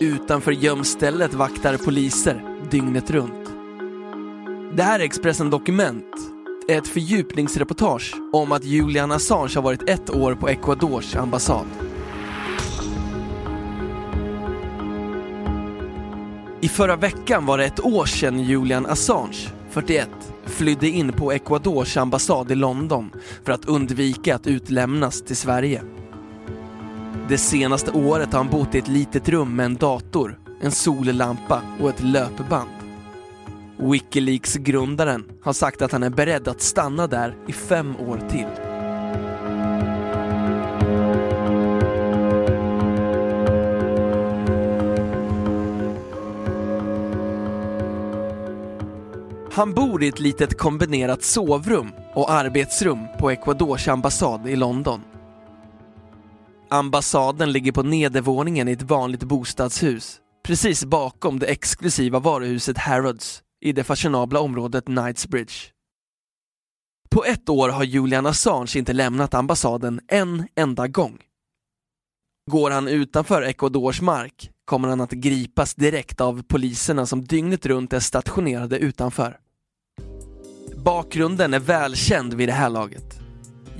Utanför gömstället vaktar poliser dygnet runt. Det här är Expressen Dokument, ett fördjupningsreportage om att Julian Assange har varit ett år på Ecuadors ambassad. I förra veckan var det ett år sedan Julian Assange, 41, flydde in på Ecuadors ambassad i London för att undvika att utlämnas till Sverige. Det senaste året har han bott i ett litet rum med en dator, en sollampa och ett löpband. Wikileaks-grundaren har sagt att han är beredd att stanna där i fem år till. Han bor i ett litet kombinerat sovrum och arbetsrum på Ecuadors ambassad i London. Ambassaden ligger på nedervåningen i ett vanligt bostadshus, precis bakom det exklusiva varuhuset Harrods i det fashionabla området Knightsbridge. På ett år har Julian Assange inte lämnat ambassaden en enda gång. Går han utanför Ecuadors mark kommer han att gripas direkt av poliserna som dygnet runt är stationerade utanför. Bakgrunden är välkänd vid det här laget.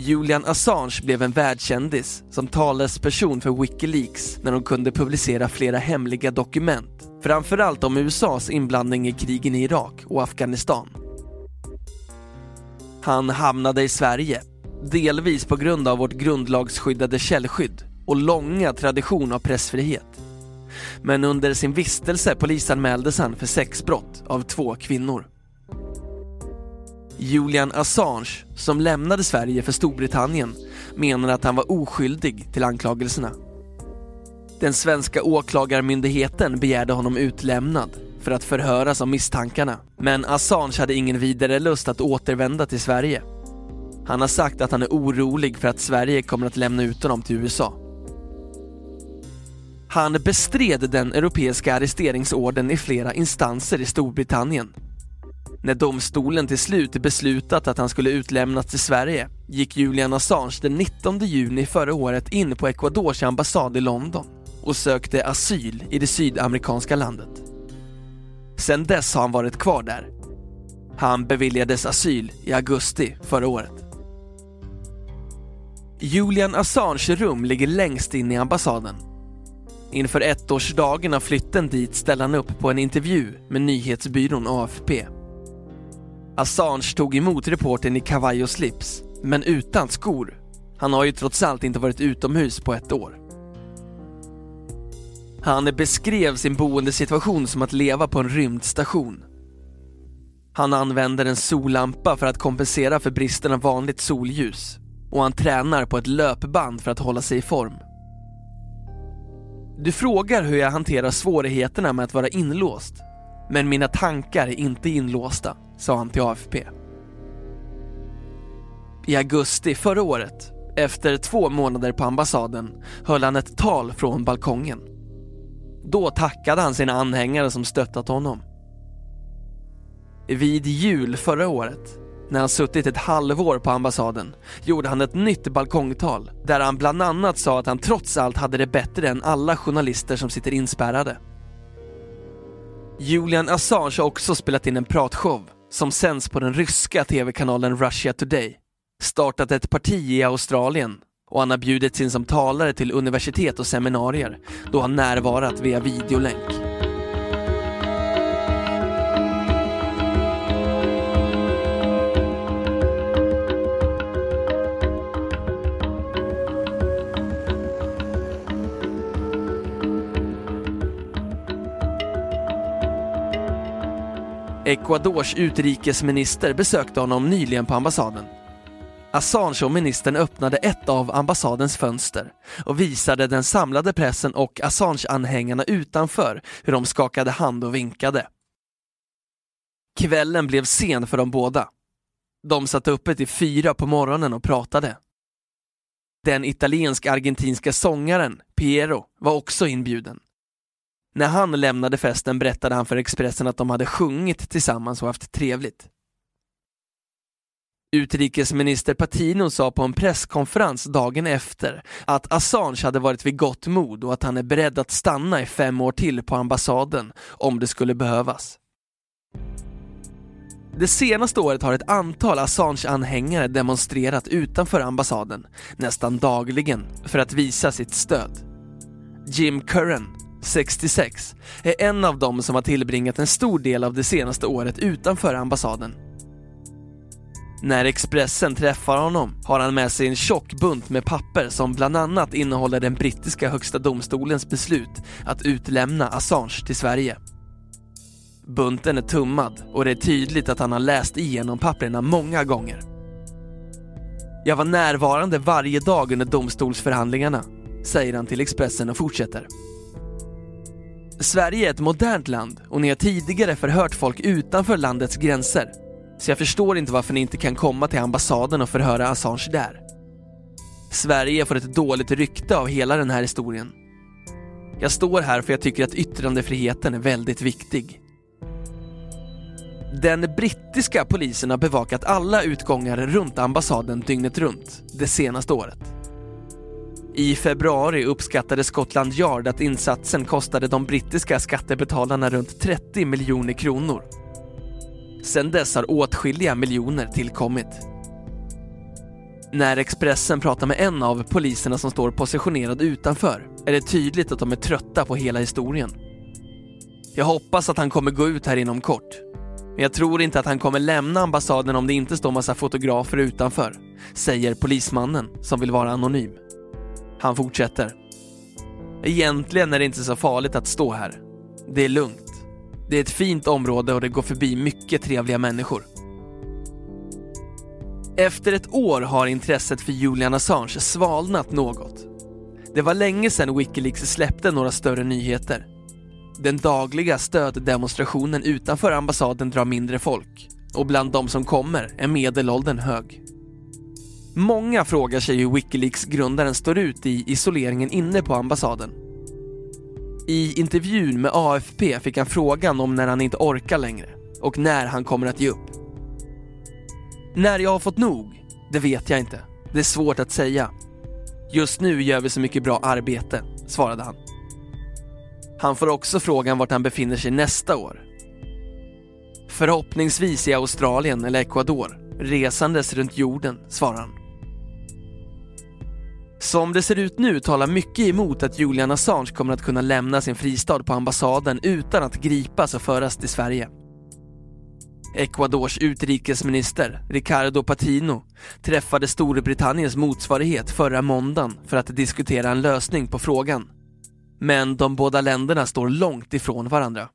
Julian Assange blev en världskändis som talesperson för Wikileaks när de kunde publicera flera hemliga dokument, framförallt om USAs inblandning i krigen i Irak och Afghanistan. Han hamnade i Sverige, delvis på grund av vårt grundlagsskyddade källskydd och långa tradition av pressfrihet. Men under sin vistelse polisanmäldes han för sexbrott av två kvinnor. Julian Assange, som lämnade Sverige för Storbritannien, menar att han var oskyldig till anklagelserna. Den svenska åklagarmyndigheten begärde honom utlämnad för att förhöras om misstankarna, men Assange hade ingen vidare lust att återvända till Sverige. Han har sagt att han är orolig för att Sverige kommer att lämna ut honom till USA. Han bestred den europeiska arresteringsorden i flera instanser i Storbritannien när domstolen till slut beslutat att han skulle utlämnas till Sverige gick Julian Assange den 19 juni förra året in på Ecuadors ambassad i London och sökte asyl i det sydamerikanska landet. Sedan dess har han varit kvar där. Han beviljades asyl i augusti förra året. Julian Assange rum ligger längst in i ambassaden. Inför ettårsdagen av flytten dit ställde han upp på en intervju med nyhetsbyrån AFP. Assange tog emot reporten i kavaj och slips, men utan skor. Han har ju trots allt inte varit utomhus på ett år. Han beskrev sin boendesituation som att leva på en rymdstation. Han använder en sollampa för att kompensera för bristen av vanligt solljus och han tränar på ett löpband för att hålla sig i form. Du frågar hur jag hanterar svårigheterna med att vara inlåst, men mina tankar är inte inlåsta sa han till AFP. I augusti förra året, efter två månader på ambassaden, höll han ett tal från balkongen. Då tackade han sina anhängare som stöttat honom. Vid jul förra året, när han suttit ett halvår på ambassaden, gjorde han ett nytt balkongtal där han bland annat sa att han trots allt hade det bättre än alla journalister som sitter inspärrade. Julian Assange har också spelat in en pratshow som sänds på den ryska tv-kanalen Russia Today, startat ett parti i Australien och han har bjudits in som talare till universitet och seminarier då han närvarat via videolänk. Ecuadors utrikesminister besökte honom nyligen på ambassaden. Assange och ministern öppnade ett av ambassadens fönster och visade den samlade pressen och Assange-anhängarna utanför hur de skakade hand och vinkade. Kvällen blev sen för de båda. De satt uppe till fyra på morgonen och pratade. Den italiensk-argentinska sångaren Piero var också inbjuden. När han lämnade festen berättade han för Expressen att de hade sjungit tillsammans och haft trevligt. Utrikesminister Patino sa på en presskonferens dagen efter att Assange hade varit vid gott mod och att han är beredd att stanna i fem år till på ambassaden om det skulle behövas. Det senaste året har ett antal Assange-anhängare demonstrerat utanför ambassaden, nästan dagligen, för att visa sitt stöd. Jim Curran, 66, är en av dem som har tillbringat en stor del av det senaste året utanför ambassaden. När Expressen träffar honom har han med sig en tjock bunt med papper som bland annat innehåller den brittiska högsta domstolens beslut att utlämna Assange till Sverige. Bunten är tummad och det är tydligt att han har läst igenom papperna många gånger. Jag var närvarande varje dag under domstolsförhandlingarna, säger han till Expressen och fortsätter. Sverige är ett modernt land och ni har tidigare förhört folk utanför landets gränser. Så jag förstår inte varför ni inte kan komma till ambassaden och förhöra Assange där. Sverige får ett dåligt rykte av hela den här historien. Jag står här för jag tycker att yttrandefriheten är väldigt viktig. Den brittiska polisen har bevakat alla utgångar runt ambassaden dygnet runt det senaste året. I februari uppskattade Scotland Yard att insatsen kostade de brittiska skattebetalarna runt 30 miljoner kronor. Sedan dess har åtskilliga miljoner tillkommit. När Expressen pratar med en av poliserna som står positionerad utanför är det tydligt att de är trötta på hela historien. Jag hoppas att han kommer gå ut här inom kort. Men jag tror inte att han kommer lämna ambassaden om det inte står massa fotografer utanför, säger polismannen som vill vara anonym. Han fortsätter. Egentligen är det inte så farligt att stå här. Det är lugnt. Det är ett fint område och det går förbi mycket trevliga människor. Efter ett år har intresset för Julian Assange svalnat något. Det var länge sedan Wikileaks släppte några större nyheter. Den dagliga stöddemonstrationen utanför ambassaden drar mindre folk och bland de som kommer är medelåldern hög. Många frågar sig hur Wikileaks-grundaren står ut i isoleringen inne på ambassaden. I intervjun med AFP fick han frågan om när han inte orkar längre och när han kommer att ge upp. När jag har fått nog? Det vet jag inte. Det är svårt att säga. Just nu gör vi så mycket bra arbete, svarade han. Han får också frågan vart han befinner sig nästa år. Förhoppningsvis i Australien eller Ecuador, resandes runt jorden, svarar han. Som det ser ut nu talar mycket emot att Julian Assange kommer att kunna lämna sin fristad på ambassaden utan att gripas och föras till Sverige. Ecuadors utrikesminister Ricardo Patino träffade Storbritanniens motsvarighet förra måndagen för att diskutera en lösning på frågan. Men de båda länderna står långt ifrån varandra.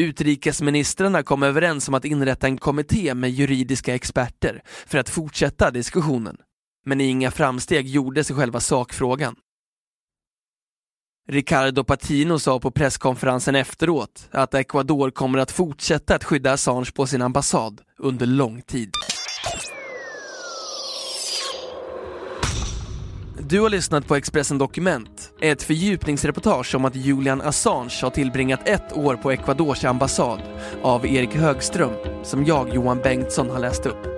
Utrikesministrarna kom överens om att inrätta en kommitté med juridiska experter för att fortsätta diskussionen men inga framsteg gjordes i själva sakfrågan. Ricardo Patino sa på presskonferensen efteråt att Ecuador kommer att fortsätta att skydda Assange på sin ambassad under lång tid. Du har lyssnat på Expressen Dokument, ett fördjupningsreportage om att Julian Assange har tillbringat ett år på Ecuadors ambassad av Erik Högström, som jag, Johan Bengtsson, har läst upp.